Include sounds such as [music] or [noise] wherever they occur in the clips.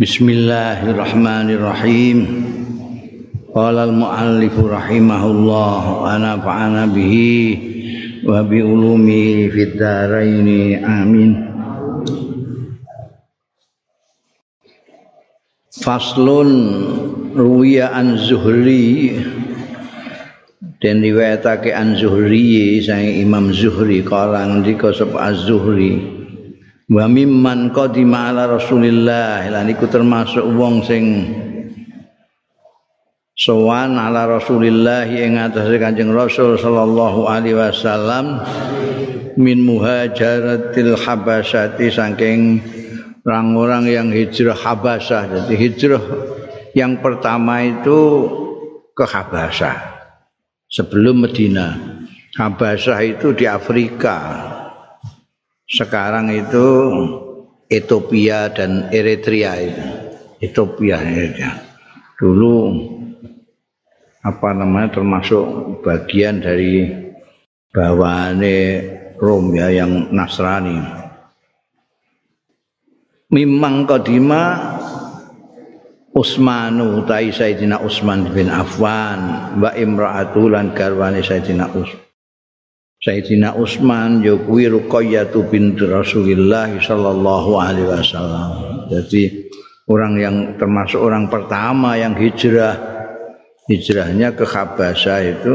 Bismillahirrahmanirrahim. Qala al-muallif rahimahullah wa nafa'ana bihi wa bi ulumi fid dharain amin. Faslun ruwiya an Zuhri dan riwayatake an Zuhri sang Imam Zuhri kala ngendika sapa Az-Zuhri wa mimman qadima ala Rasulillah lan iku termasuk wong sing sowan ala Rasulillah ing atase Kanjeng Rasul sallallahu alaihi wasallam min muhajaratil habasyati saking orang-orang yang hijrah Habasyah. Jadi hijrah yang pertama itu ke Habasyah sebelum Medina. Habasyah itu di Afrika sekarang itu Ethiopia dan Eritrea itu. Ethiopia ya. Dulu apa namanya termasuk bagian dari bawaane Rom ya yang Nasrani. Mimang kodima Usmanu utai Sayyidina Usman bin Affan wa imra'atulan garwane Sayyidina Usman Sayyidina Utsman ya kuwi Ruqayyah binti Rasulillah sallallahu alaihi wasallam. Jadi orang yang termasuk orang pertama yang hijrah hijrahnya ke Habasyah itu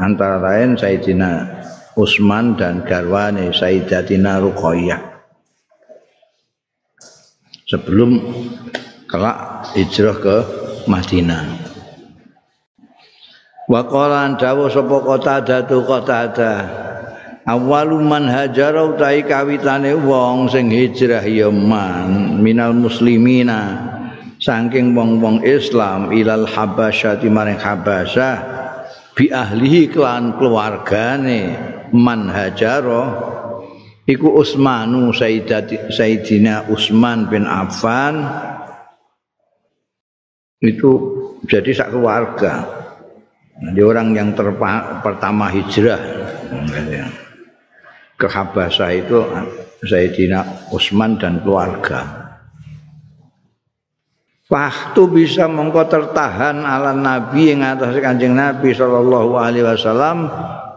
antara lain Sayyidina Utsman dan garwane Sayyidatina Ruqayyah. Sebelum kelak hijrah ke Madinah. Wa qala dawu sapa kota datu kota ada. Awalu man hajara utahi kawitane wong sing hijrah ya man minal muslimina. Saking wong-wong Islam ilal habasyah maring habasyah bi ahlihi kelan keluargane. Man hajara iku Utsmanu Sayyidati Sayyidina Utsman bin Affan. Itu jadi sak keluarga Jadi orang yang terpa, pertama hijrah ke Habasah itu Sayyidina Utsman dan keluarga. Waktu bisa mengkau tertahan ala Nabi yang atas kanjeng Nabi Shallallahu Alaihi Wasallam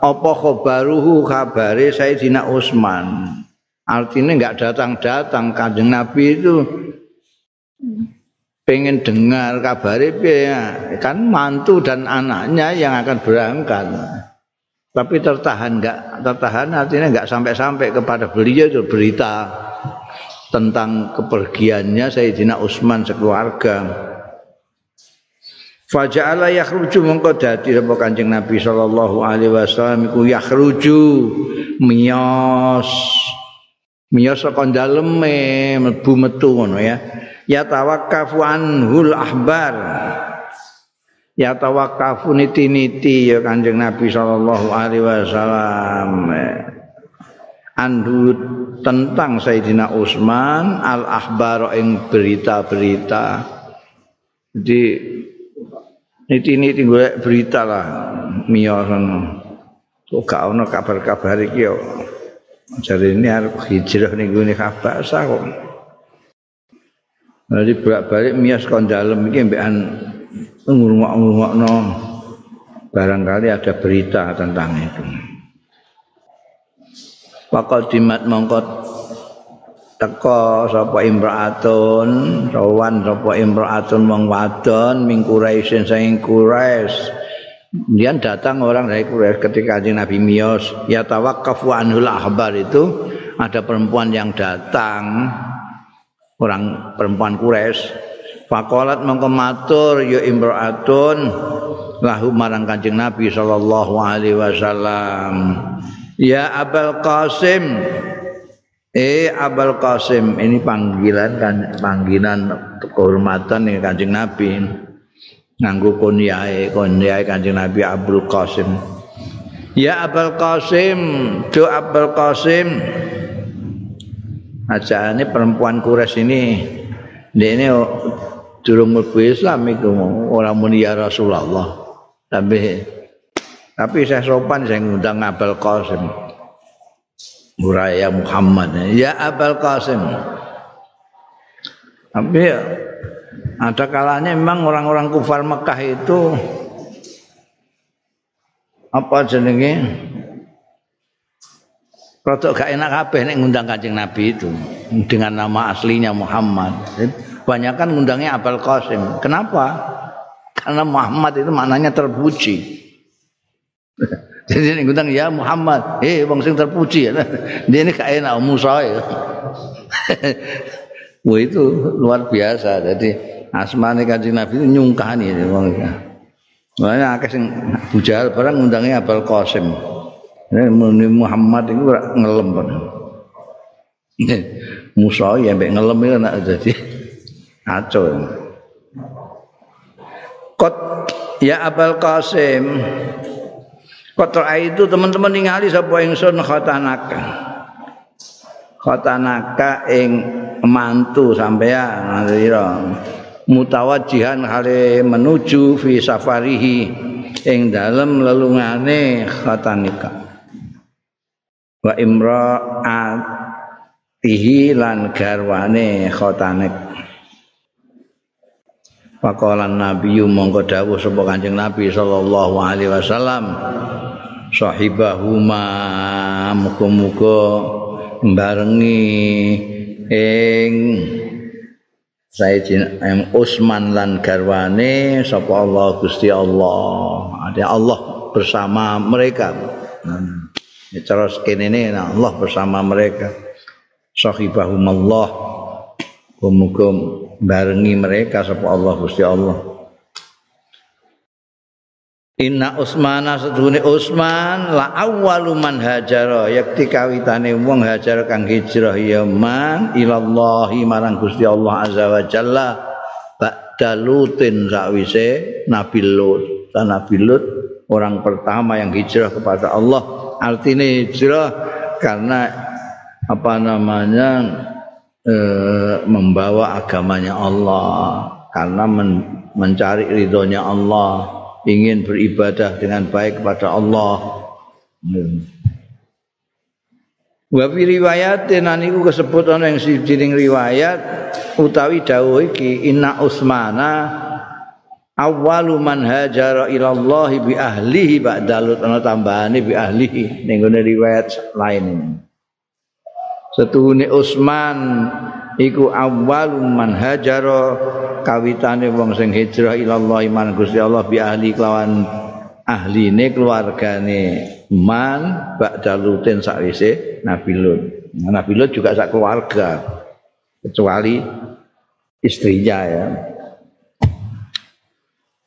apa khabaruhu kabare Sayyidina Utsman. Artinya nggak datang-datang kanjeng Nabi itu pengen dengar kabar ya kan mantu dan anaknya yang akan berangkat. Tapi tertahan enggak tertahan artinya enggak sampai-sampai kepada beliau itu berita tentang kepergiannya Sayyidina Utsman sekeluarga. Faja'ala yakhruju mongko dadi sapa Kanjeng Nabi sallallahu alaihi wasallam iku yakhruju miyos. Miyos saka daleme mlebu metu ngono ya ya tawakkafu anhul ahbar. Ya tawakkafu niti-niti ya kanjeng Nabi sallallahu alaihi wasallam. Andu tentang Sayyidina Utsman al ahbar ing berita-berita. Jadi niti-niti golek berita lah miyos ngono kok gak ono kabar-kabar iki yo? Jadi ini harus hijrah gue nih kabar kok. Jadi bolak-balik mias kon dalem iki mbekan ngurungok-ngurungokno barangkali ada berita tentang itu. Pakal dimat mongkot teko sapa imraatun rawan sapa imraatun wong wadon ming Quraisyin saking Quraisy. Datang orang dari Quraisy ketika Kanjeng Nabi Mios ya tawaqqafu anhul ahbar itu ada perempuan yang datang orang perempuan Quraisy. Fakolat mongko matur ya imraatun lahu marang Kanjeng Nabi sallallahu alaihi wasallam. Ya Abul Qasim. Eh Abul Qasim. Ini panggilan kan panggilan kehormatan nih Kanjeng Nabi. Nganggo kunyahe kunyahe Kanjeng Nabi Abul Qasim. Ya Abul Qasim do Abul Qasim aja ini perempuan kures ini ini durung mlebu Islam itu orang muni ya Rasulullah. Tapi tapi saya sopan saya ngundang Abul Qasim. Muraya Muhammad. Ya Abul Qasim. Tapi ada kalanya memang orang-orang kufar Mekah itu apa jenenge Rodok gak enak kabeh nek ngundang Kanjeng Nabi itu dengan nama aslinya Muhammad. Banyak kan ngundangnya Abul Qasim. Kenapa? Karena Muhammad itu maknanya terpuji. [laughs] Jadi ngundang ya Muhammad, eh wong sing terpuji ya. [laughs] Dia ini gak enak Musa ya. [laughs] Wah itu luar biasa. Jadi asmane Kanjeng Nabi itu nyungkani wong. Makanya akeh sing bujal barang ngundangnya Abul Qasim. Ini Muhammad itu ngelem kan. Musa ya mbek ngelem itu nak jadi kacau. Kot ya Abul Qasim. Kot itu teman-teman ningali sapa ingsun khatanaka. Khatanaka ing mantu sampean ngira mutawajjihan hale menuju fi safarihi ing dalem lelungane khatanika. Wa imra'atihi lan garwane khotanek Pakolan Nabi mongko dawuh sapa Kanjeng Nabi sallallahu alaihi wasallam sahibahuma muga-muga barengi ing Sayyidina Utsman lan garwane sapa Allah Gusti Allah. Ada Allah bersama mereka. Hmm. Ya, cara kene ini Allah bersama mereka. Sahibahum Allah. Muga barengi mereka sapa Allah Gusti Allah. Inna Usmana sedune Usman la awwalu man hajara yakti kawitane wong hajar kang hijrah ya man ilallahi marang Gusti Allah azza wa jalla ba'da lutin sakwise Nabi Lut. Nabi Lut orang pertama yang hijrah kepada Allah artinya hijrah karena apa namanya e, membawa agamanya Allah. Karena men, mencari ridhonya Allah. Ingin beribadah dengan baik kepada Allah. Wa fi riwayatin aniku kesebut ana yang sijining riwayat utawi dawuh iki inna Utsmana awwalu man hajara ila Allah bi ahlihi ba'da lut ana tambahane bi ahlihi ning riwayat lain ini. Setuhune Utsman iku awwalu man hajara kawitane wong sing hijrah ila Allah iman Gusti Allah bi ahli kelawan ahline keluargane man ba'da lutin sakwise Nabi Lut. Nabi Lut juga sak keluarga kecuali istrinya ya.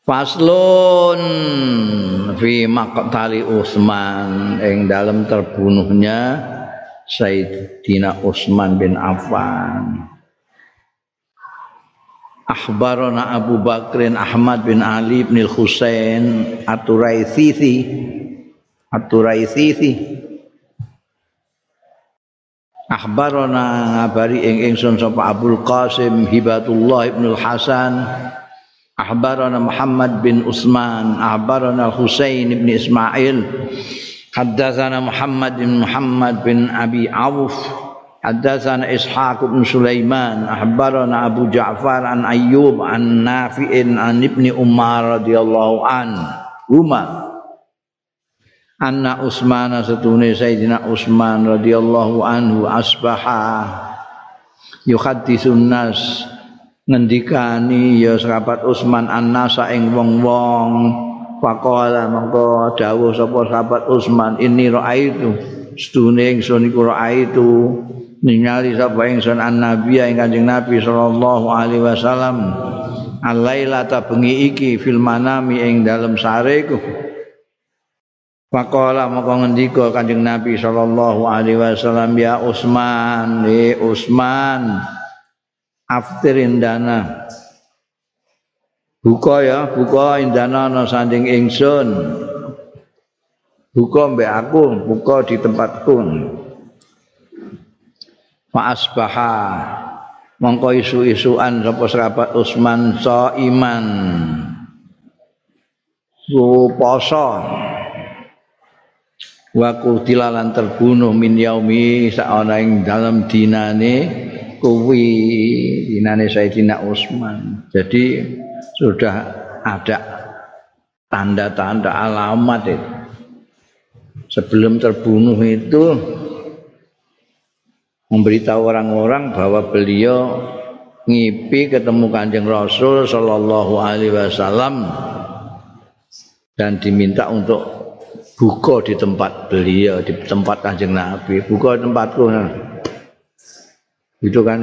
Faslun fi maqtali Utsman ing dalam terbunuhnya Sayyidina Utsman bin Affan. Akhbarana Abu Bakrin Ahmad bin Ali bin Husain At-Turaitsisi At-Turaitsisi Akhbarana ngabari ing ingsun sapa Abdul Qasim Hibatullah ibn Hasan أخبرنا محمد بن عثمان أخبرنا الحسين بن إسماعيل حدثنا محمد بن محمد بن أبي عوف حدثنا إسحاق بن سليمان أخبرنا أبو جعفر عن أيوب عن نافع عن ابن عمر رضي الله عنهما أن عثمان ستوني سيدنا عثمان رضي الله عنه أصبح يحدث الناس ngendikani ya sahabat Utsman annasa ing wong-wong. Faqala mongko dawuh sapa sahabat Utsman ini raaitu stune ingsun iku raaitu ningali sapa ingsun annabi ing Kanjeng Nabi sallallahu alaihi wasallam. Alailata bengi iki fil manami ing dalem sareku Faqala mongko ngendika Kanjeng Nabi sallallahu alaihi wasallam ya Utsman eh Utsman aftir indana. Buka ya buka indana ana sanding ingsun. Buka mbek aku buka di tempatku. Fa asbaha mongko isu-isuan sapa sahabat Utsman so iman su poso. Wa kutilalan terbunuh min yaumi saana ing dalam dinane kuwi dinane Sayyidina Utsman. Jadi sudah ada tanda-tanda alamat itu. Sebelum terbunuh itu memberitahu orang-orang bahwa beliau ngipi ketemu Kanjeng Rasul sallallahu alaihi wasallam dan diminta untuk buka di tempat beliau di tempat Kanjeng Nabi buka tempatku itu kan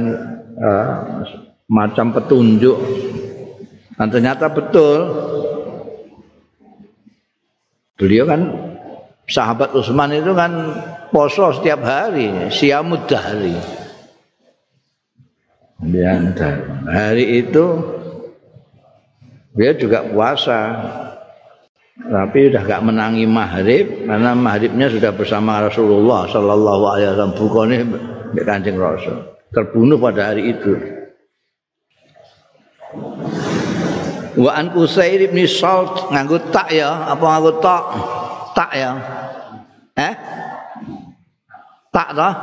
uh, macam petunjuk. Dan ternyata betul. Beliau kan sahabat Utsman itu kan poso setiap hari siamud dan hari itu dia juga puasa. Tapi sudah gak menangi maghrib karena maghribnya sudah bersama Rasulullah Sallallahu Alaihi Wasallam. Bukannya kancing Rasul terbunuh pada hari itu. Wa an Usair bin Salt nganggo tak ya, apa nganggo tak? Tak ya. Eh? Tak dah?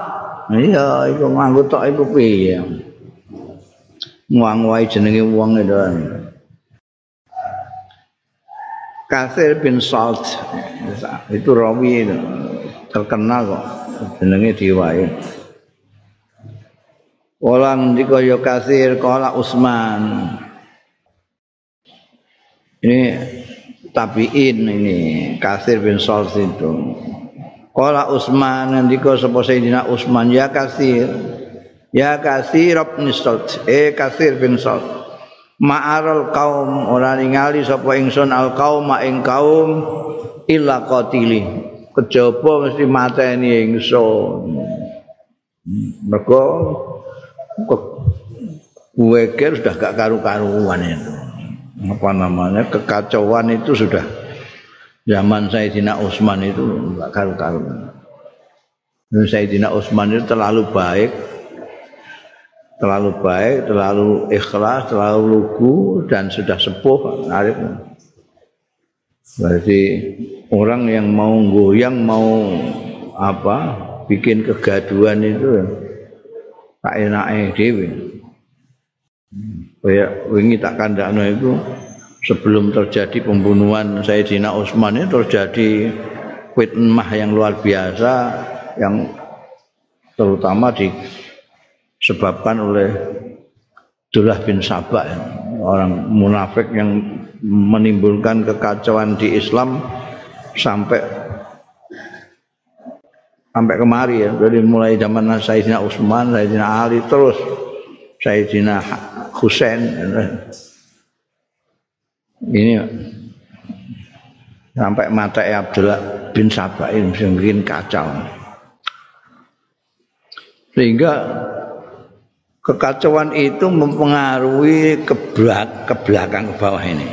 Iya, iku nganggo tak iku piye? Nguang wae jenenge wong itu. Kasir bin Salt itu rawi terkenal kok jenenge diwae. Wala ngendika ya kasir kala Utsman. Ini tabiin ini kasir bin Salt itu. Kala Utsman ngendika sapa Sayyidina Utsman ya kasir. Ya kasir bin Salt. Eh kasir bin Salt. Ma'aral kaum ora ningali sapa ingsun al kaum ing kaum illa qatili. Kejaba mesti mateni ingsun. Mergo kira sudah gak karu-karuan itu apa namanya kekacauan itu sudah zaman Sayyidina Utsman itu gak karu-karuan Sayyidina Utsman itu terlalu baik terlalu baik, terlalu ikhlas, terlalu lugu dan sudah sepuh arif. Berarti orang yang mau goyang mau apa bikin kegaduhan itu tak enake dhewe. Kaya wingi tak kandakno itu sebelum terjadi pembunuhan Sayyidina Utsman itu terjadi fitnah yang luar biasa yang terutama disebabkan oleh Dullah bin Sabah orang munafik yang menimbulkan kekacauan di Islam sampai sampai kemari ya. Dari mulai zaman Sayyidina Utsman, Sayyidina Ali terus Sayyidina Husain ini sampai mata Abdullah bin Sabah ini bikin kacau. Sehingga kekacauan itu mempengaruhi ke belakang ke bawah ini.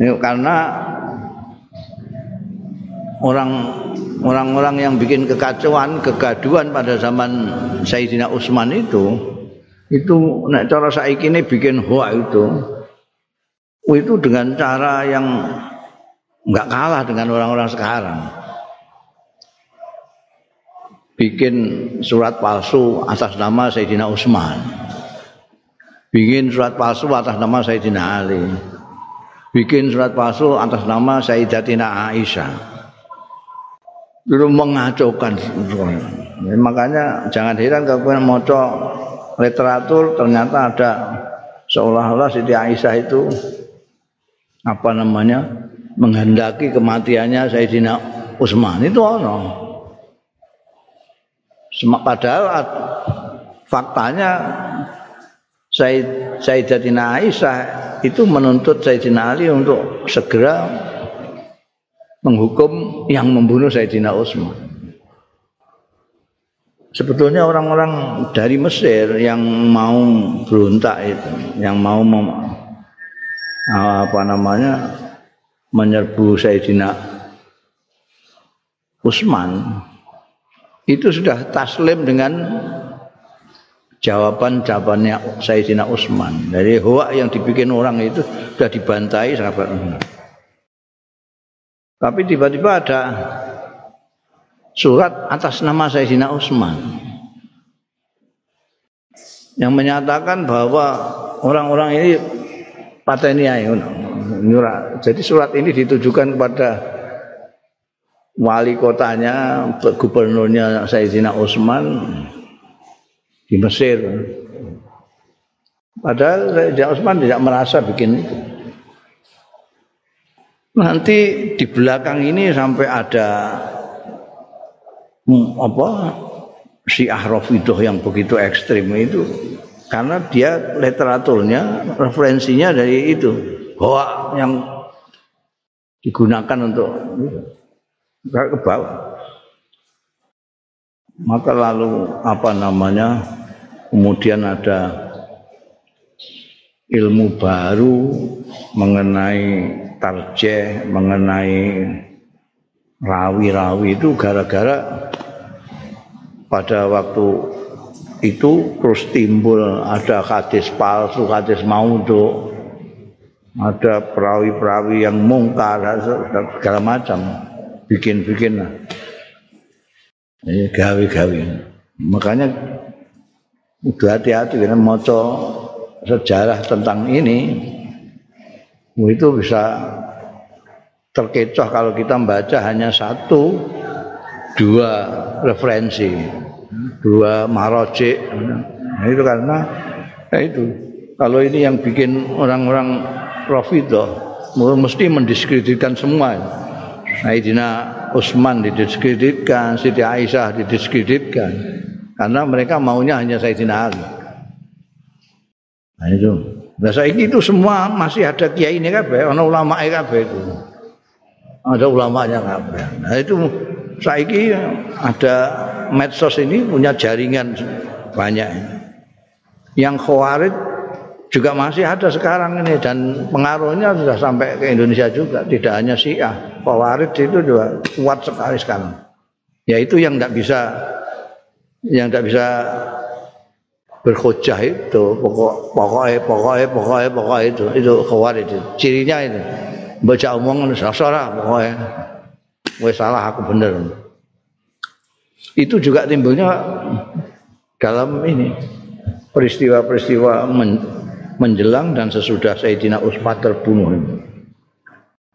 ini karena orang orang-orang yang bikin kekacauan, kegaduhan pada zaman Sayyidina Utsman itu itu nek cara saiki ini bikin hoa itu itu dengan cara yang enggak kalah dengan orang-orang sekarang. Bikin surat palsu atas nama Sayyidina Utsman. Bikin surat palsu atas nama Sayyidina Ali. Bikin surat palsu atas nama Sayyidatina Aisyah. Itu mengacaukan ya, makanya jangan heran kalau mau literatur ternyata ada seolah-olah Siti Aisyah itu apa namanya menghendaki kematiannya Sayyidina Utsman. Itu ono. Padahal faktanya Sayyidatina Aisyah itu menuntut Sayyidina Ali untuk segera menghukum yang membunuh Sayyidina Utsman. Sebetulnya orang-orang dari Mesir yang mau berontak itu, yang mau mem, apa namanya menyerbu Sayyidina Utsman itu sudah taslim dengan jawaban-jawabannya Sayyidina Utsman. Dari hoak yang dibikin orang itu sudah dibantai sahabat Tapi tiba-tiba ada surat atas nama Sayyidina Utsman. yang menyatakan bahwa orang-orang ini patenia Jadi surat ini ditujukan kepada wali kotanya, gubernurnya Sayyidina Utsman di Mesir. Padahal Sayyidina Utsman tidak merasa bikin itu. Nanti di belakang ini sampai ada hmm, apa yang begitu ekstrim itu. Karena dia literaturnya referensinya dari itu bahwa yang digunakan untuk ke bawah. Maka lalu apa namanya kemudian ada ilmu baru mengenai tarjeh mengenai rawi-rawi itu gara-gara pada waktu itu terus timbul ada hadis palsu, hadis maudhu, ada perawi-perawi yang mungkar segala macam bikin-bikin. Ini gawe-gawe. Makanya udah hati-hati karena moco sejarah tentang ini itu bisa terkecoh kalau kita membaca hanya satu dua referensi. Dua maroji nah, itu karena ya itu. Kalau ini yang bikin orang-orang Rafidah mesti mendiskreditkan semua. Sayyidina Utsman didiskreditkan Siti Aisyah didiskreditkan. Karena mereka maunya hanya Sayyidina Ali. Nah itu nah ini itu semua masih ada kiai ini kabeh ana ulama kabeh itu ada ulamanya kabeh nah itu saiki ada medsos ini punya jaringan banyak. Yang khawarij juga masih ada sekarang ini dan pengaruhnya sudah sampai ke Indonesia juga, tidak hanya Syiah. Khawarij itu juga kuat sekali sekarang. Ya itu yang tidak bisa yang tidak bisa berkhojah itu pokok pokoknya pokoknya pokoknya pokoknya itu itu khawarij itu. Cirinya itu baca omongan salah pokoknya. Gue salah aku bener. Itu juga timbulnya dalam ini peristiwa-peristiwa men, menjelang dan sesudah Sayyidina Utsman terbunuh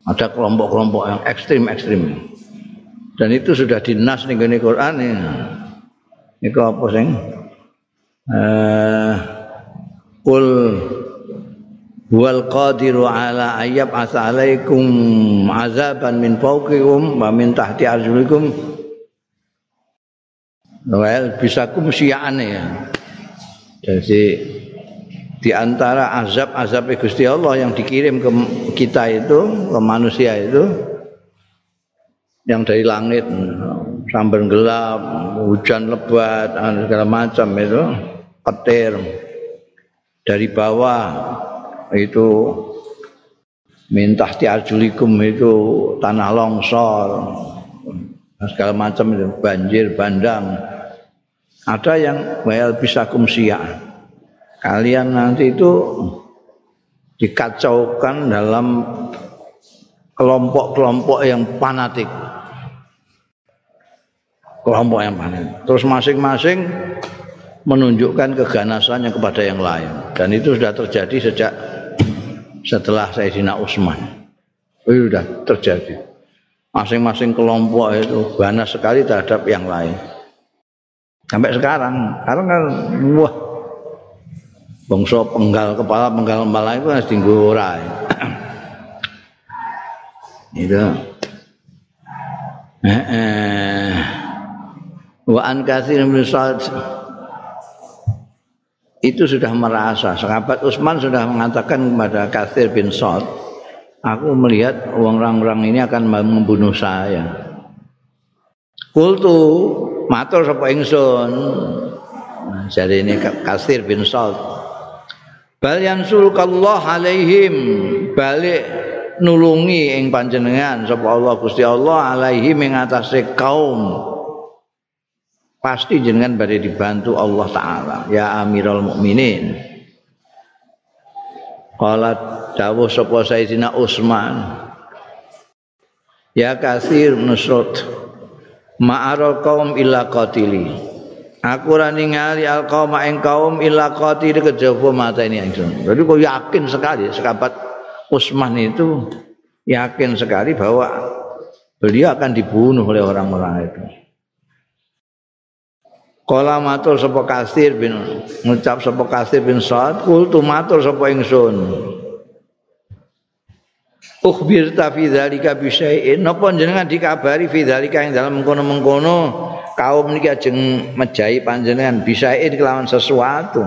ada kelompok-kelompok yang ekstrim-ekstrim. Dan itu sudah dinas nih Quran ini ini apa sih eh kul wal qadiru ala ayyab alaikum azaban min fawqikum wa min tahti arjulikum. Well bisa kum ya. Jadi di antara azab-azab Gusti Allah yang dikirim ke kita itu ke manusia itu yang dari langit sambar gelap hujan lebat segala macam itu petir dari bawah itu minta arjulikum itu tanah longsor segala macam itu banjir bandang. Ada yang well bisa kumsia kalian nanti itu dikacaukan dalam kelompok-kelompok yang fanatik. Kelompok yang fanatik. Terus masing-masing menunjukkan keganasannya kepada yang lain dan itu sudah terjadi sejak setelah Sayyidina Utsman. Itu sudah terjadi. Masing-masing kelompok itu ganas sekali terhadap yang lain. Sampai sekarang, sekarang kan wah bangsa penggal kepala penggal kepala itu harus tinggurai. [clears throat] itu. Eh, eh. Wa an katsir min itu sudah merasa. Sahabat Utsman sudah mengatakan kepada Katsir bin Sa'd aku melihat orang-orang ini akan membunuh saya. Kultu matur sapa ingsun? Jadi ini Katsir bin Sa'd. Bal yansulkallah alaihim. Balik nulungi ing panjenengan sapa Allah Gusti Allah alaihim ing atase kaum pasti jenengan badai dibantu Allah taala ya Amirul Mukminin Qala dawuh sapa Sayyidina Utsman Ya kasir nusrat ma'aral kaum illa qatili Aku ora ningali al qaum ing kaum illa qatil kejaba mata ini. Jadi kok yakin sekali sahabat Utsman itu yakin sekali bahwa beliau akan dibunuh oleh orang-orang itu. Kala matur sapa Kasir bin ngucap sapa Kasir bin Sa'ad kultu matur sapa ingsun. Ukhbir ta fi dzalika bi syai'in napa jenengan dikabari fi dzalika ing dalam mengkono-mengkono kaum niki ajeng mejahi panjenengan bisain kelawan sesuatu.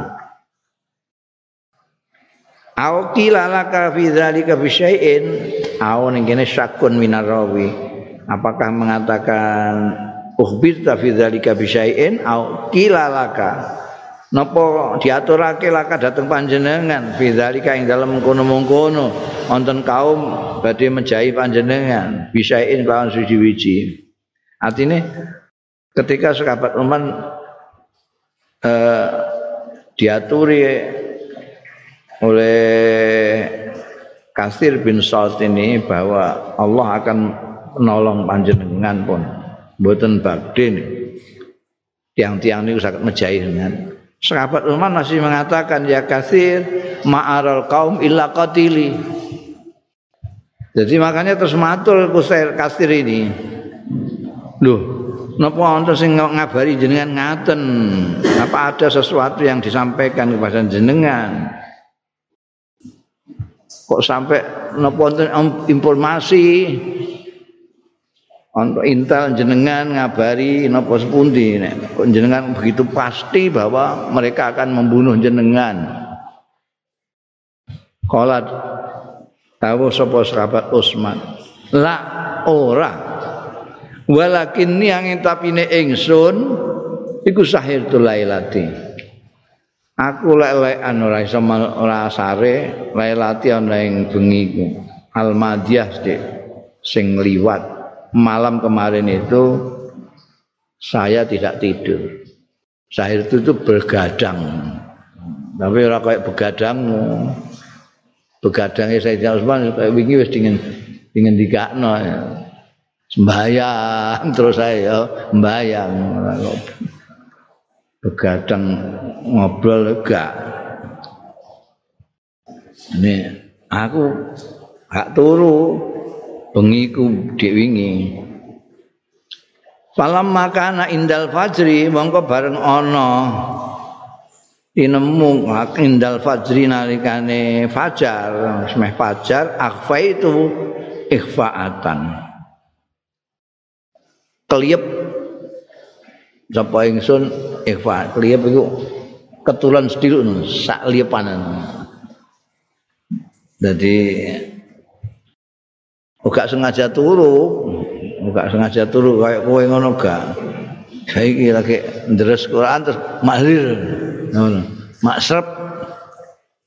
Au kilalaka fi dzalika bisyai'in au ning kene syakun minarawi. Apakah mengatakan ukhbirta fi dzalika bisyai'in au kilalaka napa diaturake laka dateng panjenengan fi dzalika ing dalem kono-mengkono wonten kaum badhe menjahi panjenengan bisyai'in kelawan suci-wiji. Artinya ketika sahabat Uman eh, diaturi oleh Kasir bin Salt ini bahwa Allah akan menolong panjenengan pun mboten bagdin tiang-tiang ini sangat menjahit dengan sahabat Umar masih mengatakan ya kasir ma'aral kaum illa qatili. Jadi makanya terus matur kusir kasir ini. Loh Napa wonten sing ngabari jenengan ngaten? Apa ada sesuatu yang disampaikan kepada jenengan? Kok sampai napa wonten informasi untuk intel jenengan ngabari napa sepundi nek? Jenengan begitu pasti bahwa mereka akan membunuh jenengan. Kala tahu sapa sahabat Utsman. La ora. Walakin yang tapine ingsun iku sahir lailati. Aku lelekan ora iso ora sare lailati ana ing bengi ku almadiyah sing liwat malam kemarin itu saya tidak tidur. Sahir itu, itu bergadang. Tapi ora kayak begadang. Begadangnya saya Usman kayak wingi wis dingin dingin dikakno. Ya. [laughs] terus saya sembayang begadang ngobrol enggak ini aku gak turu bengiku diwingi. Palam makana indal fajri mongko bareng ana. Inemu indal fajri nalikane fajar semeh fajar akhfa itu ikhfaatan. Kliep sapa ingsun ikhfa kliep iku ketulan sedhik sak liepanan. Jadi gak sengaja turu. Gak sengaja turu kayak kowe ngono gak saiki lagi ndres Quran terus mahrir ngono. Maksrep.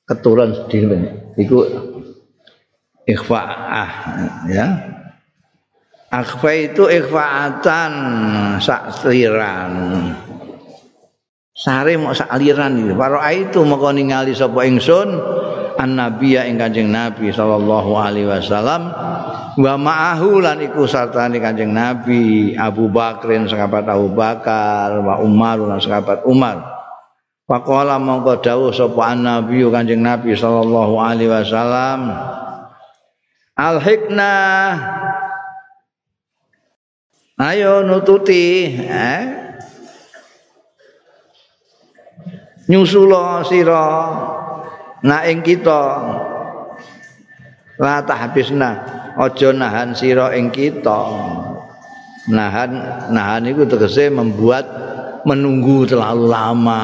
Ketulan sedhik iku ikhfa ah ya. Akhfa itu ikhfaatan saksiran. Sare mau saliran iki. Para itu moko ningali sapa ingsun? Annabiya ing Kanjeng Nabi sallallahu alaihi wasallam wa ma'ahu lan iku sartane Kanjeng Nabi Abu Bakrin sahabat Abu Bakar wa Umar lan sahabat Umar. Faqala mongko dawuh sapa annabi Kanjeng Nabi sallallahu alaihi wasallam Al hiknah ayo nututi eh? nyusulo sira na ing kita la tahbisna aja nahan sira ing kita. Nahan nahan itu tegese membuat menunggu terlalu lama.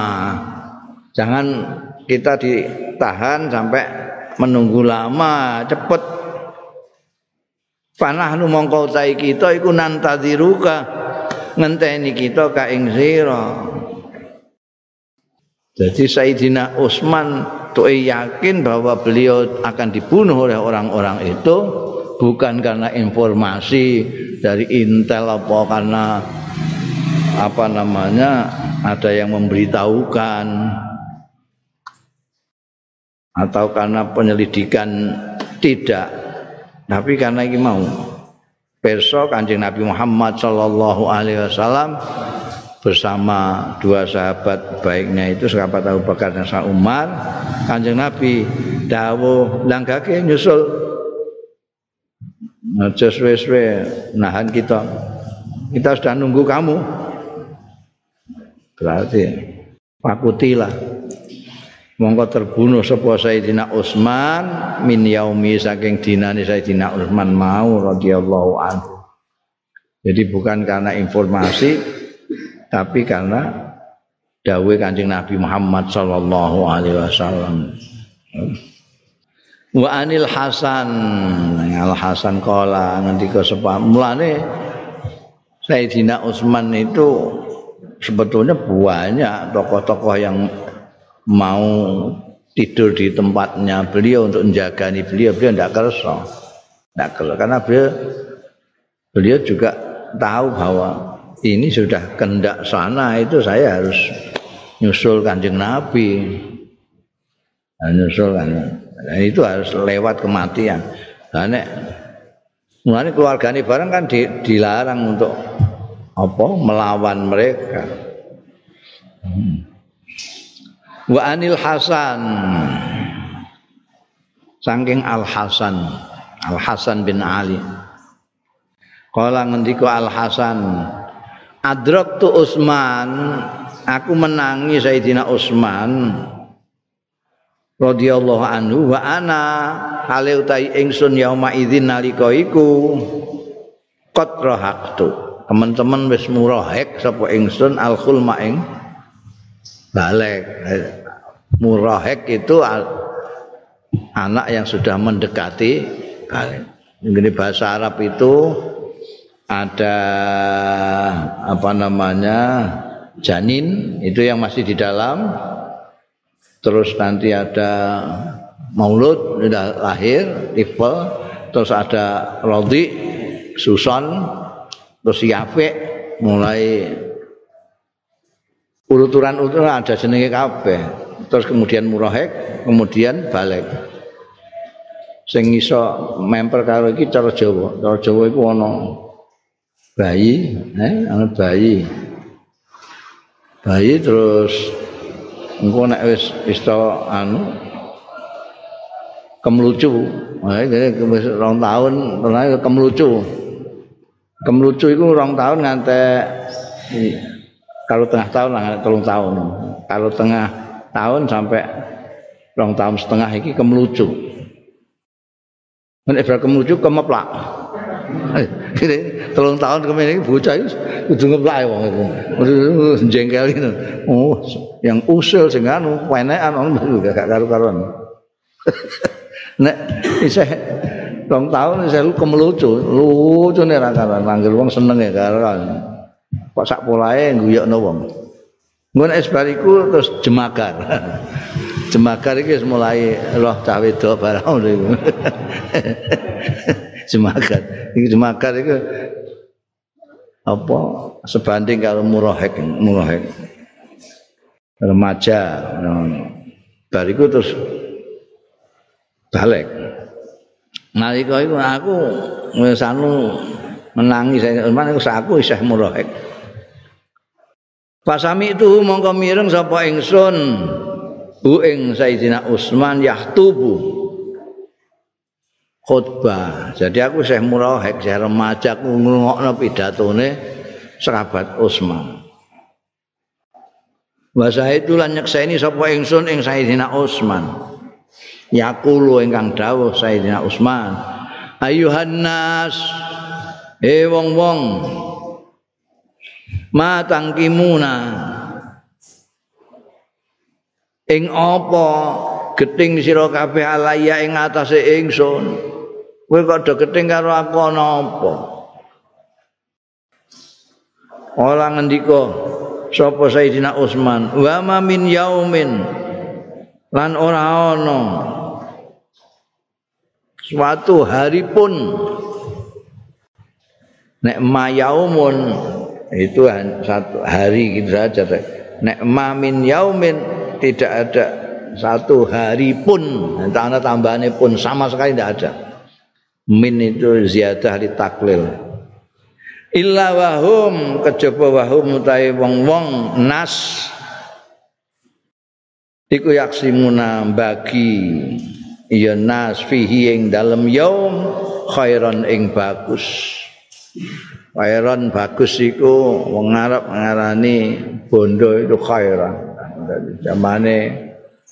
Jangan kita ditahan sampai menunggu lama cepet. Panah nu mongko tai kita iku nantadziruka ngenteni kita ka ing sira. Jadi Sayyidina Utsman tuh yakin bahwa beliau akan dibunuh oleh orang-orang itu bukan karena informasi dari intel apa karena apa namanya ada yang memberitahukan. Atau karena penyelidikan tidak. Tapi karena ini mau. Perso kanjeng Nabi Muhammad Shallallahu Alaihi Wasallam bersama dua sahabat baiknya itu sahabat Abu Bakar dan Umar kanjeng Nabi dawuh langgake nyusul aja suwe-suwe nahan kita. Kita sudah nunggu kamu. Berarti pakutilah. Mongko terbunuh sapa Sayyidina Utsman min yaumi saking dinane Sayyidina Utsman mau radhiyallahu anhu. Jadi bukan karena informasi tapi karena dawe Kanjeng Nabi Muhammad sallallahu alaihi wasallam. Wa anil Hasan, Al Hasan kala ngendika sapa? Mulane Sayyidina Utsman itu sebetulnya banyak tokoh-tokoh yang mau tidur di tempatnya beliau untuk menjagani beliau. Beliau tidak kerasa tidak kerasa karena beliau beliau juga tahu bahwa ini sudah kendak sana. Itu saya harus nyusul kanjeng Nabi nyusul kan. Nah, itu harus lewat kematian. Nah, nek keluarga ini bareng kan di, dilarang untuk apa melawan mereka. Hmm. wa anil Hasan. Saking Al Hasan. Al Hasan bin Ali. Kala ngendika Al Hasan Adrok tu Utsman, aku menangi Sayyidina Utsman radhiyallahu anhu wa ana hale utai ingsun yauma idzin nalika iku qad rahaqtu. Teman-teman wis murahek sapa ingsun al khulma ing balik. Murahek itu anak yang sudah mendekati balik. Ini bahasa Arab itu ada apa namanya janin itu yang masih di dalam terus nanti ada maulud sudah lahir tifel terus ada rodi suson terus yafe mulai uruturan-uruturan ada jenenge kabeh. Terus kemudian murahek kemudian balik sing iso memper karo iki cara Jawa. Cara Jawa iku ana bayi, eh, anak bayi. Bayi terus engko nek wis wis anu kemlucu. Eh, jadi wis rong tahun terus kemlucu. Kemlucu itu rong tahun ngantek kalau tengah tahun lah telung tahun. Kalau tengah tahun sampai rong tahun setengah iki kemlucu. Nek kemelucu kemeplak. Ini telung tahun ini bocah itu kudu ngeplak wong itu. Jengkel itu. Oh, yang usil sing anu penekan ono [laughs] gak karu-karuan. [laughs] Nek isih telung tahun isih lu kemelucu, lucu nih ra karuan manggil wong seneng ya karuan. Kok sak polahe guyokno wong. Ngono es bariku terus jemakar. [laughs] jemakar iki mulai roh cah wedok barang ngono jemakar. Iki jemakar iku apa sebanding kalau murahek murahek remaja bariku terus balik. Nalika iku aku wis anu menangi saya aku isih murahek Pasami itu mongko mireng sapa ingsun? Bu ing Sayyidina Utsman yahtubu. Khutbah. Jadi aku saya murahek, saya remaja aku ngrungokno pidatone sahabat Utsman. Wa itu lan nyekseni sapa ingsun ing Sayyidina Utsman. Yaqulu ingkang dawuh Sayyidina Utsman, ayuhan nas e wong-wong ma tangkimuna ing apa geting sira kabeh alaya ing atase ingsun Kowe kok do keting karo aku ana apa? Ora ngendika sapa Sayyidina Utsman, "Wa ma min yaumin" lan ora ana. Suatu hari pun. Nek ma yaumun itu satu hari gitu saja nek ma min yaumin tidak ada satu hari pun. Tanda tambahannya pun sama sekali tidak ada. Min itu ziyadah di taklil illa wahum kejaba wahum utahe wong-wong nas. Iku yaksimuna bagi ya nas fihi ing dalem yaum khairan ing bagus. Khairan bagus iku wong Arab ngarani bondo itu khairan. Dari zamane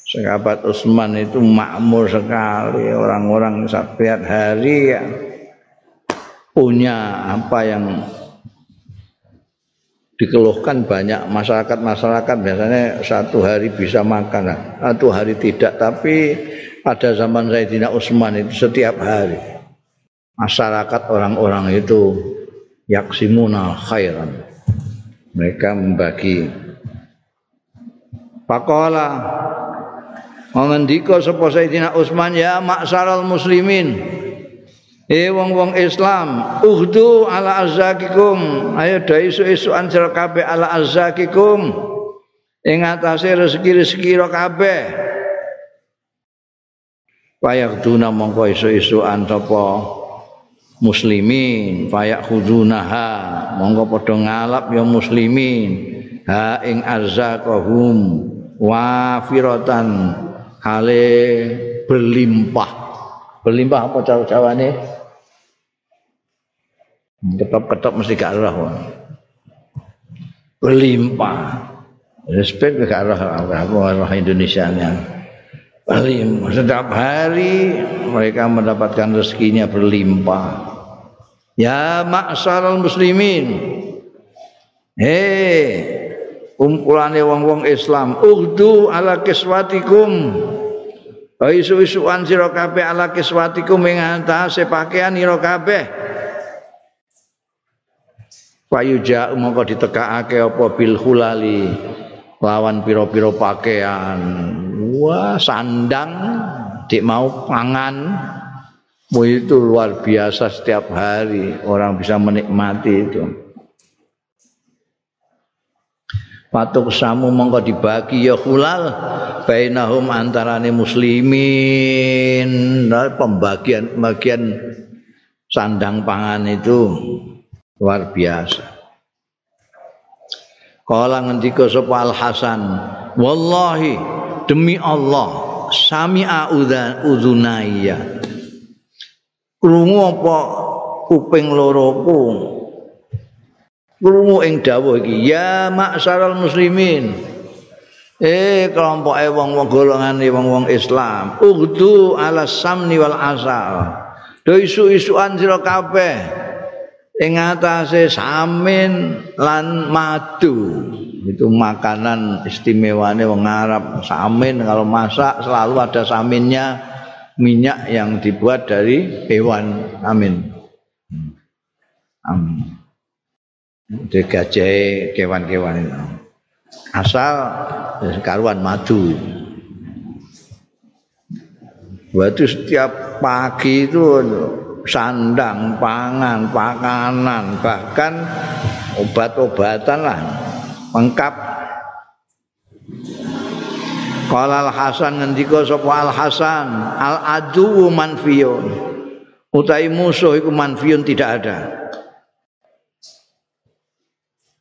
sahabat Utsman itu makmur sekali orang-orang setiap hari ya, punya apa yang dikeluhkan banyak masyarakat-masyarakat. Biasanya satu hari bisa makan satu hari tidak. Tapi pada zaman Sayyidina Utsman itu setiap hari masyarakat orang-orang itu yaksimuna khairan. Mereka membagi. Pakola mengendika sapa Sayyidina Utsman? Ya maksaral muslimin Eh wong-wong Islam, uhdu ala azzakikum. Ayo do isu-isuan sira kabeh ala azzakikum. Ing atase rezeki-rezeki ro kabeh. Payak duna mongko isu-isuan sapa muslimin, payak khudunaha mongko padha ngalap ya muslimin. Ha ing azzakahum wafiratan hale berlimpah. Berlimpah apa cara Jawane? Ketop-ketop mesti gak roh berlimpah. Respect roh aku roh Indonesia nya berlimpah setiap hari mereka mendapatkan rezekinya berlimpah. Ya maksaral muslimin. Hei kumpulannya wong-wong Islam ugdu ala kiswatikum. Isu-isuan sira kabeh ala kiswatikum ing antase pakaian ira kabeh Fayuja mongko ditekakake apa bil hulali lawan piro-piro pakaian. Wah, sandang dik mau pangan. Wah, itu luar biasa setiap hari orang bisa menikmati itu. Patuk samu mongko dibagi ya hulal bainahum antarane muslimin. Nah, pembagian bagian sandang pangan itu luar biasa. Kala ngendika sapa Al Hasan wallahi demi Allah sami'a udzunaya krungu apa kuping loroku? Krungu ing dawuh iki ya maksaral muslimin. Eh kelompok wong-wong golongan wong-wong Islam ugdu ala samni wal asal do isu-isuan sira kabeh ing atase samin lan madu. Itu makanan istimewane wong Arab. Samin kalau masak selalu ada saminnya minyak yang dibuat dari hewan. Amin. Amin. De gajah kewan-kewan itu. Asal karuan madu. Waktu setiap pagi itu sandang, pangan, pakanan, bahkan obat-obatan lah lengkap. Qala Al Hasan ngendika sapa Al Hasan, al adu manfiyun. Utai musuh iku manfiyun tidak ada.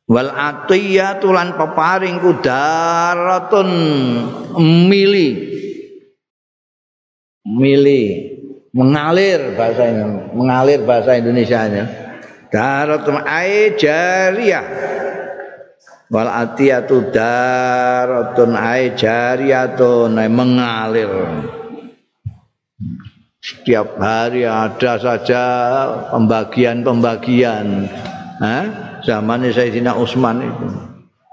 Wal atiyatu lan peparing daratun mili. Mili mengalir bahasa ini mengalir bahasa Indonesia nya daratun ai jariyah. Wal atiyatu daratun ai jariyatun mengalir. Setiap hari ada saja pembagian-pembagian. Eh? zaman Sayyidina Utsman itu.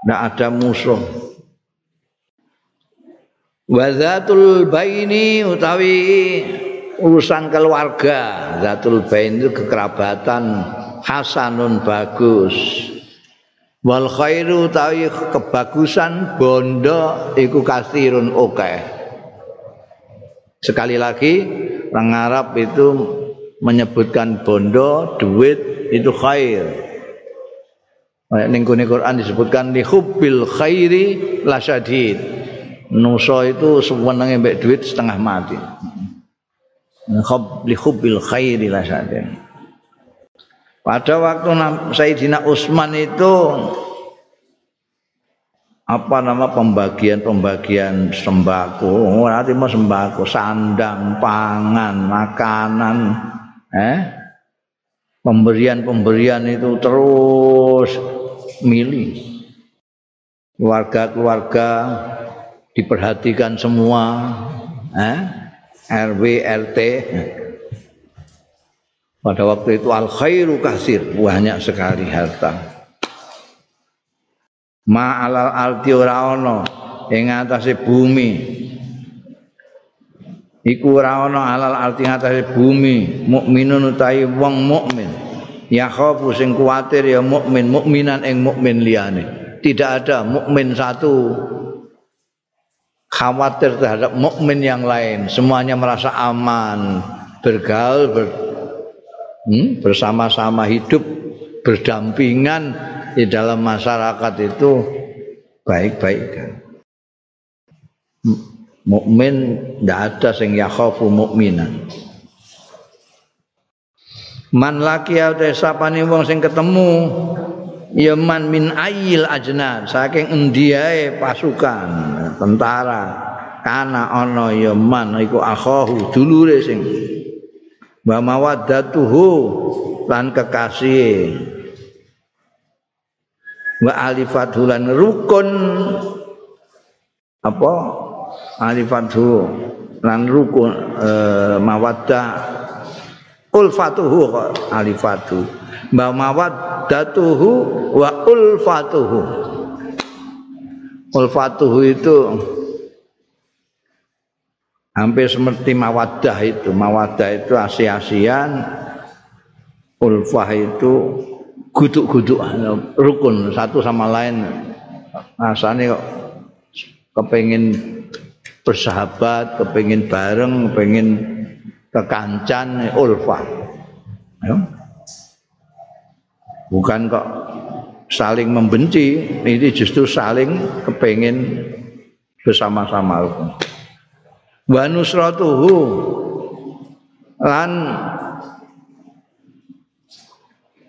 Tidak ada musuh. Wazatul baini utawi urusan keluarga. Zatul Bain itu kekerabatan hasanun bagus. Wal khairu tawi kebagusan bondo iku kasirun oke sekali lagi orang Arab itu menyebutkan bondo duit itu khair. Ning Quran disebutkan li khairi lasyadid. Nuso itu sewenenge mbek duit setengah mati li hubbil khairi la Pada waktu Sayyidina Utsman itu apa nama pembagian-pembagian sembako, nanti mau sembako, sandang, pangan, makanan, eh? Pemberian-pemberian itu terus milih. Keluarga-keluarga diperhatikan semua, eh? RW, RT, pada waktu itu al khairu kasir, banyak sekali harta. Ma alal arti ora ana ing atase bumi. Iku ora ana alal arti atase bumi, mukminun utawi wong mukmin. Ya khafu sing kuwatir ya mukmin, mukminan ing mukmin liyane. Tidak ada mukmin satu khawatir terhadap mukmin yang lain. Semuanya merasa aman, bergaul, ber, hmm, bersama-sama hidup berdampingan di dalam masyarakat itu baik-baik kan. Mukmin tidak ada sing yakhafu mukminan. Man laki ate sapane wong sing ketemu ya man min ayil ajna saking endiae pasukan tentara. Kana ana ya man iku akhahu dulure sing. Wa mawaddatuhu lan kekasih. Wa alifathu lan rukun. Apa? Alifathu lan rukun e, mawaddah ulfatuhu alifatu wa mawaddatuhu wa ulfatuhu. Ulfatuhu itu hampir seperti mawadah itu. Mawadah itu asi-asian ulfah itu guduk-guduk rukun satu sama lain. Rasanya kok kepingin bersahabat kepingin bareng kepingin kekancan ulfah. Ya. Bukan kok saling membenci ini justru saling kepingin bersama-sama. Wa nusratuhu lan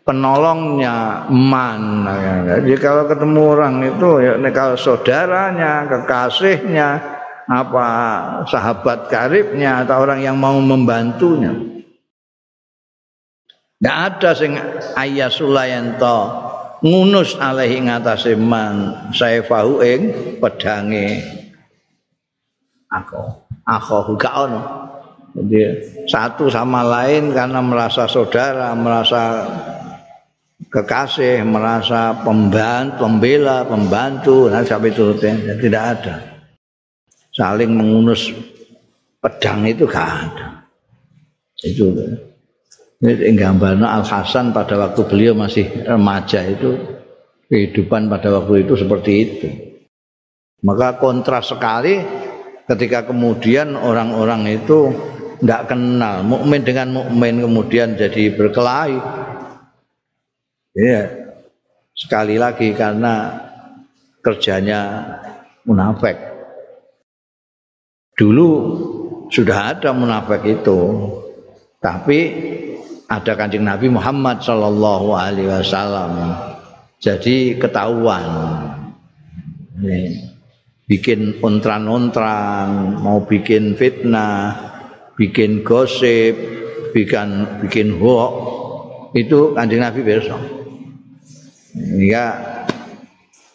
penolongnya man. Jadi kalau ketemu orang itu ya kalau saudaranya kekasihnya apa sahabat karibnya atau orang yang mau membantunya tidak ada sing ayah sulayanto ngunus alaihi ngatasi man saya ing pedange aku akhahu gak ono. Jadi satu sama lain karena merasa saudara, merasa kekasih, merasa pembantu, pembela, pembantu, nah sampai turutnya tidak ada. Saling mengunus pedang itu gak ada. Itu ini gambarnya Al Hasan pada waktu beliau masih remaja itu kehidupan pada waktu itu seperti itu. Maka kontras sekali ketika kemudian orang-orang itu tidak kenal mukmin dengan mukmin kemudian jadi berkelahi ya sekali lagi karena kerjanya munafik dulu sudah ada munafik itu tapi ada kancing Nabi Muhammad Shallallahu Alaihi Wasallam jadi ketahuan ini bikin ontran-ontran, mau bikin fitnah, bikin gosip, bikin bikin hoax, itu kanjeng Nabi besok. Ya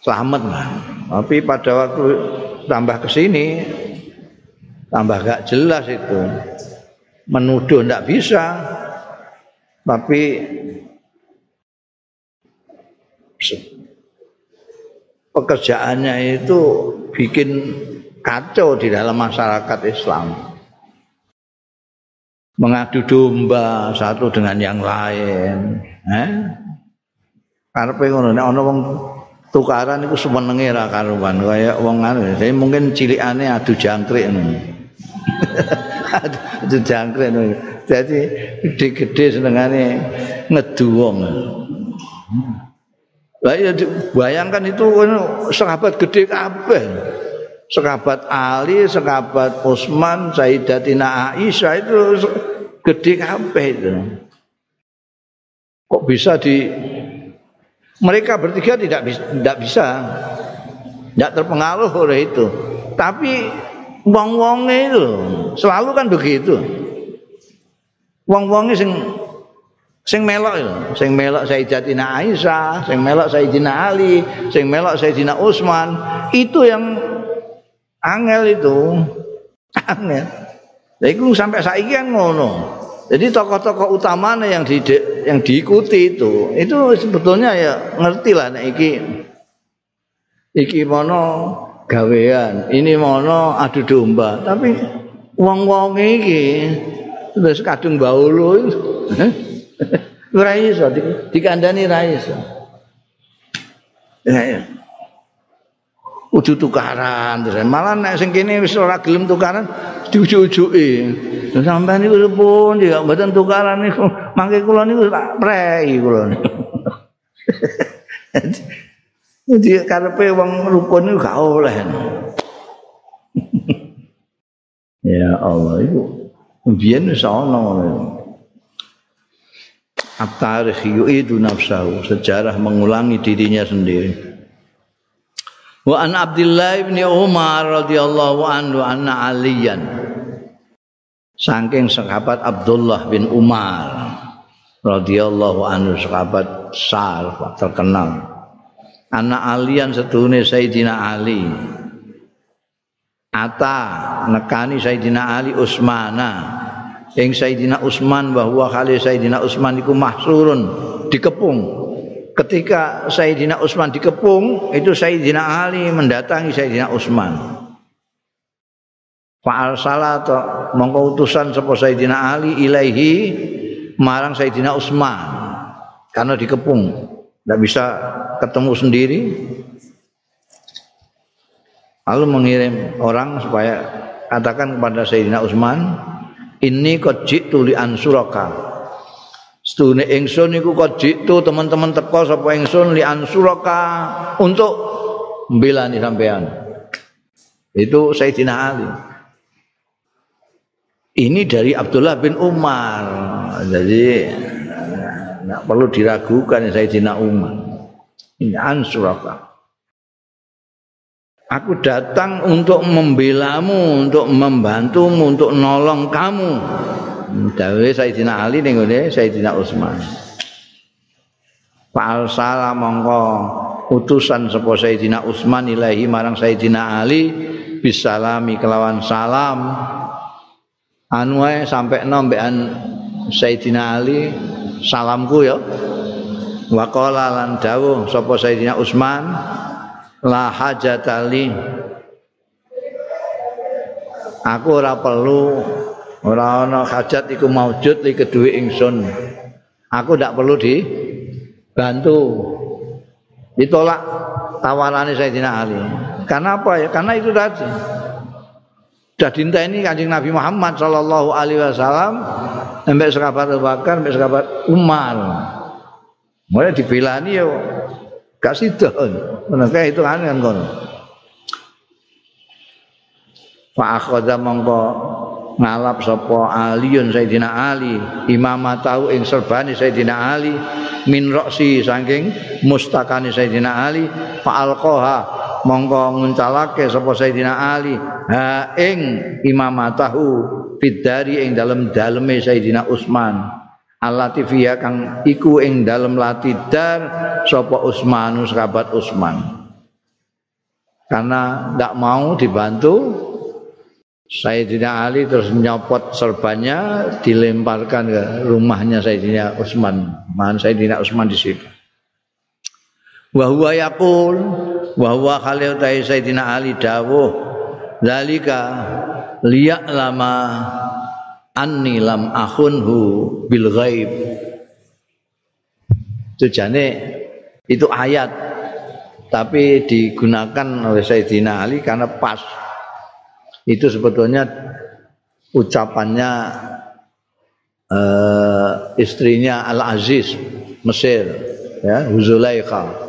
selamat lah. Tapi pada waktu tambah ke sini tambah gak jelas itu. Menuduh ndak bisa. Tapi pekerjaannya itu bikin kacau di dalam masyarakat Islam. Mengadu domba satu dengan yang lain, eh? Karepe ngono nek wong tukaran iku semenenge ra karuan kaya wong anu. Jadi mungkin cilikane adu jangkrik ngono. [laughs] adu jangkrik. Jadi gede-gede senengane ngedu wong. Lah ya bayangkan itu sahabat gede kabeh. Sahabat Ali, sahabat Utsman, Sayyidatina Aisyah itu gede kabeh itu. kok bisa di mereka bertiga tidak bisa tidak bisa tidak terpengaruh oleh itu tapi wong-wonge itu. Selalu kan begitu. Wong-wonge sing sing melok itu sing melok Sayyidatina Aisyah sing melok Sayyidina Ali sing melok Sayyidina Utsman itu yang angel itu. Angel. Lha iku sampai saiki kan ngono. Jadi tokoh-tokoh utamanya yang di yang diikuti itu, itu sebetulnya ya ngerti lah nek iki. Iki mono gawean, ini mono adu domba. Tapi wong-wong iki terus kadung baulu ora iso dikandani ra iso. Ya, kudu tukaran terus. Malah nek sing kene wis ora gelem tukaran diujuk-ujuki. Sampean niku pun ya mboten tukaran niku. Mangke kula niku tak prei kula [laughs] Jadi karepe wong rukun niku gak oleh. [laughs] ya Allah itu biyen wis ana. At-tarikh yu'idu nafsahu, sejarah mengulangi dirinya sendiri. Wa an Abdullah bin Umar radhiyallahu anhu anna aliyan. Saking sahabat Abdullah bin Umar radhiyallahu anhu sahabat sar terkenal. Anak alian setune Sayyidina Ali. Ata nekani Sayyidina Ali Usmana. Ing Sayyidina Utsman bahwa kali Sayyidina Utsman iku mahsurun dikepung ketika Sayyidina Utsman dikepung itu Sayyidina Ali mendatangi Sayyidina Utsman Fa'al salat mongko utusan sapa Sayyidina Ali ilaihi marang Sayyidina Utsman karena dikepung tidak bisa ketemu sendiri lalu mengirim orang supaya katakan kepada Sayyidina Utsman ini qad jitu li ansuraka Sedune ingsun niku jitu teman-teman teko sapa ingsun li ansuraka untuk mbelani sampean. Itu Sayyidina Ali. Ini dari Abdullah bin Umar. Jadi tidak perlu diragukan Sayyidina Umar. Ini ansuraka. Aku datang untuk membelamu, untuk membantumu, untuk nolong kamu. Dawe Sayyidina Ali ning ngene Sayyidina Utsman. Fa'al salam mongko utusan sapa Sayyidina Utsman ilahi marang Sayyidina Ali bisalami kelawan salam. Anu sampai nombean Sayyidina Ali salamku ya. Wa qala lan dawuh sapa Sayyidina Utsman? La hajatali aku ora perlu ora ana hajat iku maujud li kedue ingsun. Aku ndak perlu dibantu. Ditolak tawarane Sayyidina Ali. Karena apa ya? Karena itu tadi sudah dinta ini kanjeng Nabi Muhammad Sallallahu Alaihi Wasallam sampai sekabat Bakar sampai sekabat Umar. Mulai dibelani ya kasih don mereka itu kan kan kono Pak Akhoda mongko ngalap sapa Aliun Sayyidina Ali imamah tahu ing serbani Sayyidina Ali min roksi saking mustakani Sayyidina Ali fa'alqaha mongko nguncalake sapa Sayyidina Ali ha ing imamah tahu bidari ing dalem daleme Sayyidina Utsman Alatifiyah kang iku ing dalem latidar sapa Utsman sahabat Utsman karena tidak mau dibantu Sayyidina Ali terus nyopot serbannya dilemparkan ke rumahnya Sayyidina Utsman. Man Sayyidina Utsman di situ. Wa huwa yaqul wa huwa khalil Sayyidina Ali dawuh zalika liya'lama anni lam akhunhu bil ghaib. Tujuannya itu ayat tapi digunakan oleh Sayyidina Ali karena pas itu sebetulnya ucapannya uh, istrinya Al Aziz Mesir ya Zulaikha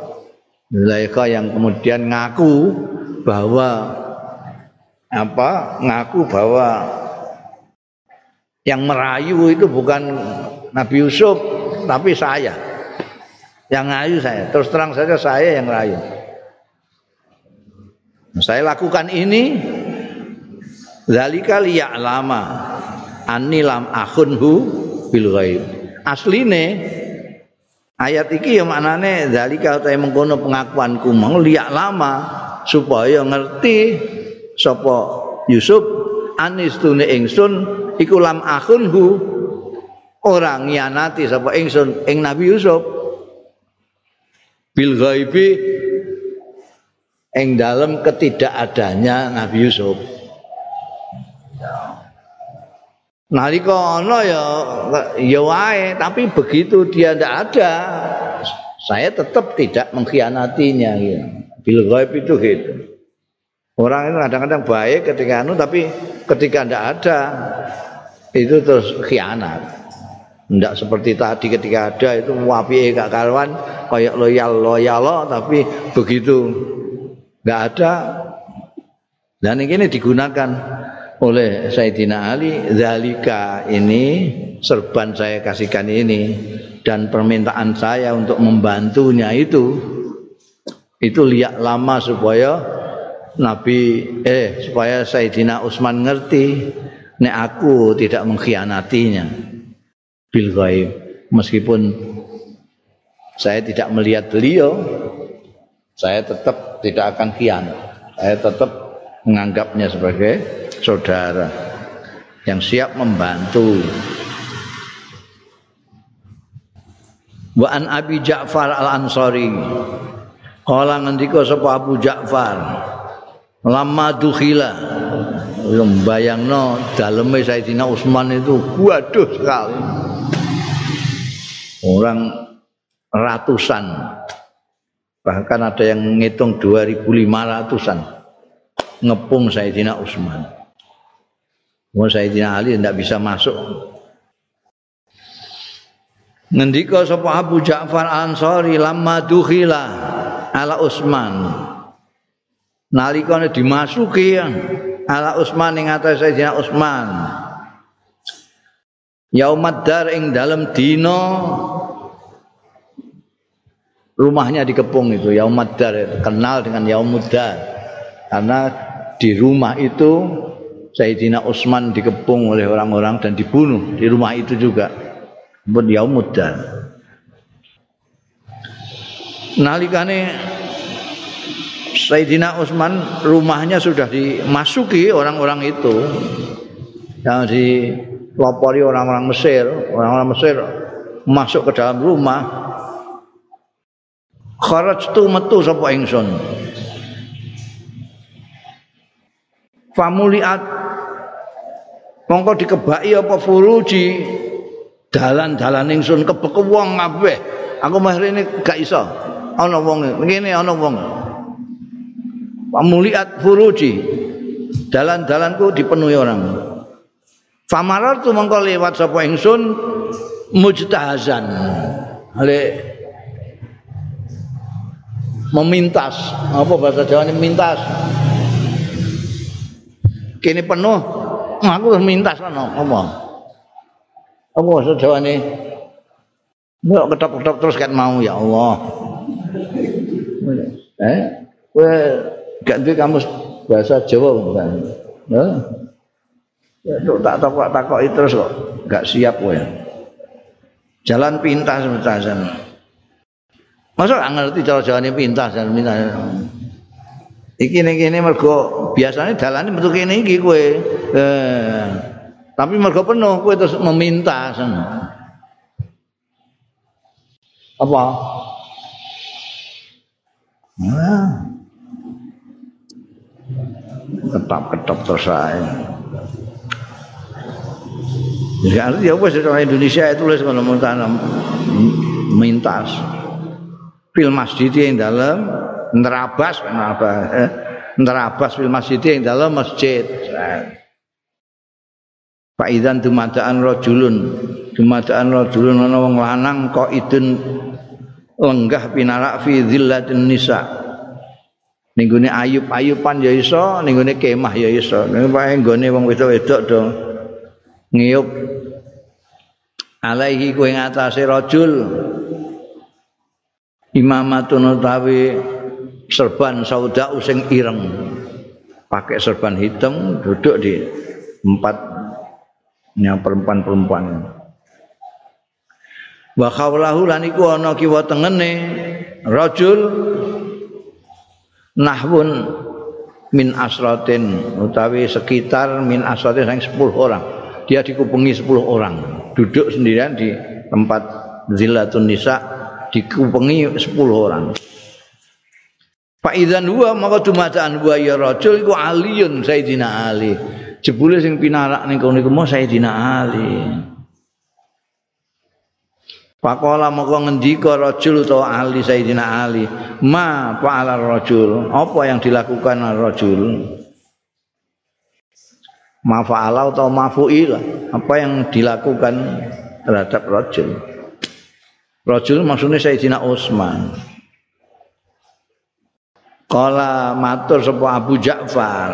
Zulaikha yang kemudian ngaku bahwa apa ngaku bahwa yang merayu itu bukan Nabi Yusuf tapi saya Yang ngayu saya. Terus terang saja saya yang rayu. Saya lakukan ini zalika liya'lama anni lam akhunhu bil ghaib. Asline ayat iki ya maknane zalika utahe mengkono pengakuanku mau liyak lama supaya ngerti sapa Yusuf anis tune ingsun iku lam akhunhu orang nyanati sapa ingsun ing Nabi Yusuf bil ghaibi ing dalam ketidakadanya Nabi Yusuf. Nalika ana ya ya wae, tapi begitu dia tidak ada, saya tetap tidak mengkhianatinya ya. Bil itu gitu. Orang itu kadang-kadang baik ketika anu tapi ketika tidak ada itu terus khianat. Tidak seperti tadi ketika ada itu wapi gak karuan kayak loyal loyal tapi begitu nggak ada dan ini digunakan oleh Sayyidina Ali zalika ini serban saya kasihkan ini dan permintaan saya untuk membantunya itu itu liak lama supaya Nabi eh supaya Sayyidina Utsman ngerti nek aku tidak mengkhianatinya bil ghaib meskipun saya tidak melihat beliau saya tetap tidak akan khianat. Saya tetap menganggapnya sebagai saudara yang siap membantu. Wa an Abi Ja'far Al-Ansari. Kala ngendika sapa Abu Ja'far. Lama dukhila. Bayangno daleme Sayyidina Utsman itu waduh sekali. Orang ratusan Bahkan ada yang ngitung 2500-an ngepung Sayyidina Utsman. Mau Sayyidina Ali tidak bisa masuk. Ngendika sapa Abu Ja'far Ansari lama dukhila ala Utsman. Nalikane dimasuki ala Utsman ing atas Sayyidina Utsman. Yaumad dar ing dalam dino rumahnya dikepung itu Yaumuddar kenal dengan Yaumuddar karena di rumah itu Sayyidina Utsman dikepung oleh orang-orang dan dibunuh di rumah itu juga. Buat Yaumuddar nalikane Sayyidina Utsman rumahnya sudah dimasuki orang-orang itu. Yang dilopori orang-orang Mesir. Orang-orang Mesir masuk ke dalam rumah. Kharajtu metu sapa ingsun famuliat. Mongko dikebaki apa furuji? Dalan-dalan ingsun kebek wong kabeh. Aku mah rene gak iso. Ana wong ngene ana wong. Famuliat furuji. Dalan-dalanku dipenuhi orang. Famarar tu mongko lewat sapa ingsun? Mujtahazan. Ale memintas. Apa bahasa Jawa ini? Mintas kini penuh aku harus kan apa apa bahasa Jawa ini Nggak ketop-ketop terus kan mau ya Allah. Eh, gue ganti kamus bahasa Jawa bukan? Ya, tak takok takok terus kok gak siap gue. Jalan pintas pintasan. Masa ngerti cara jawane pintas dan pintas. Iki ning kene mergo biasane dalane metu kene iki kowe. Eh, tapi mergo penuh kowe terus meminta Apa? Nah. Ketap-ketap terus saya. Jadi ya wis orang Indonesia itu tulis kalau mau tanam mintas. fil masjid yang dalam nerabas kenapa eh? nerabas fil masjid yang dalam masjid. Pak Idan dumadaan rojulun. Dumadaan rojulun ana wong lanang kok idun lenggah pinarak fi dzillatin nisa. Ninggune ayub-ayupan ya iso ninggune kemah ya iso. Ning pae nggone wong wedok-wedok do ngiyup alaihi kuwi ngatasé rajul imamatun utawi serban sauda sing ireng. Pakai serban hitam duduk di empatnya perempuan-perempuan. Wa khawlahu lan iku kiwa tengene rajul nahwun min asratin utawi sekitar min asratin sang 10 orang. Dia dikupengi 10 orang. Duduk sendirian di tempat zillatun nisa dikupengi 10 orang Pak Idan huwa maka dumadaan huwa ya rajul iku aliyun Sayyidina Ali. Jebule sing pinarak ning kono iku Sayyidina Ali. Pakola moko ngendika rajul utawa Ali Sayyidina Ali, "Ma fa'ala rajul?" Apa yang dilakukan rajul? Ma fa'ala atau ma fu'ila? Apa yang dilakukan terhadap rajul? Rajul maksudnya Sayyidina Utsman. Kala matur sapa Abu Ja'far.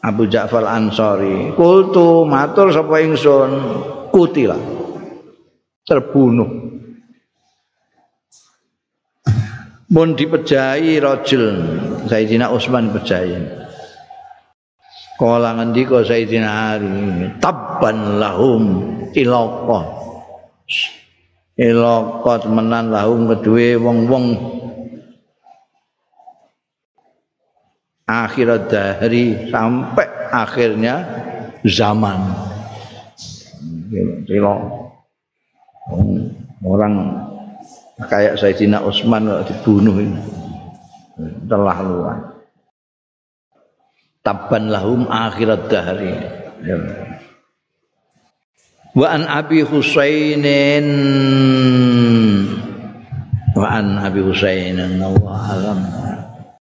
Abu Ja'far Ansori. Kultu matur sapa ingsun kutilah. terbunuh. Pun dipejahi rajul Sayyidina Utsman dipejahi. Kala ngendika Sayyidina Ali, tabban lahum ilaqa. Ilaqa menan lahum kedue wong-wong akhirat dahri sampai akhirnya zaman. Ilaqa orang kayak Sayyidina Utsman dibunuh ini. Telah luar. Tabban lahum akhirat dahri wa an abi husainin. Wa an abi husainin. Allah alam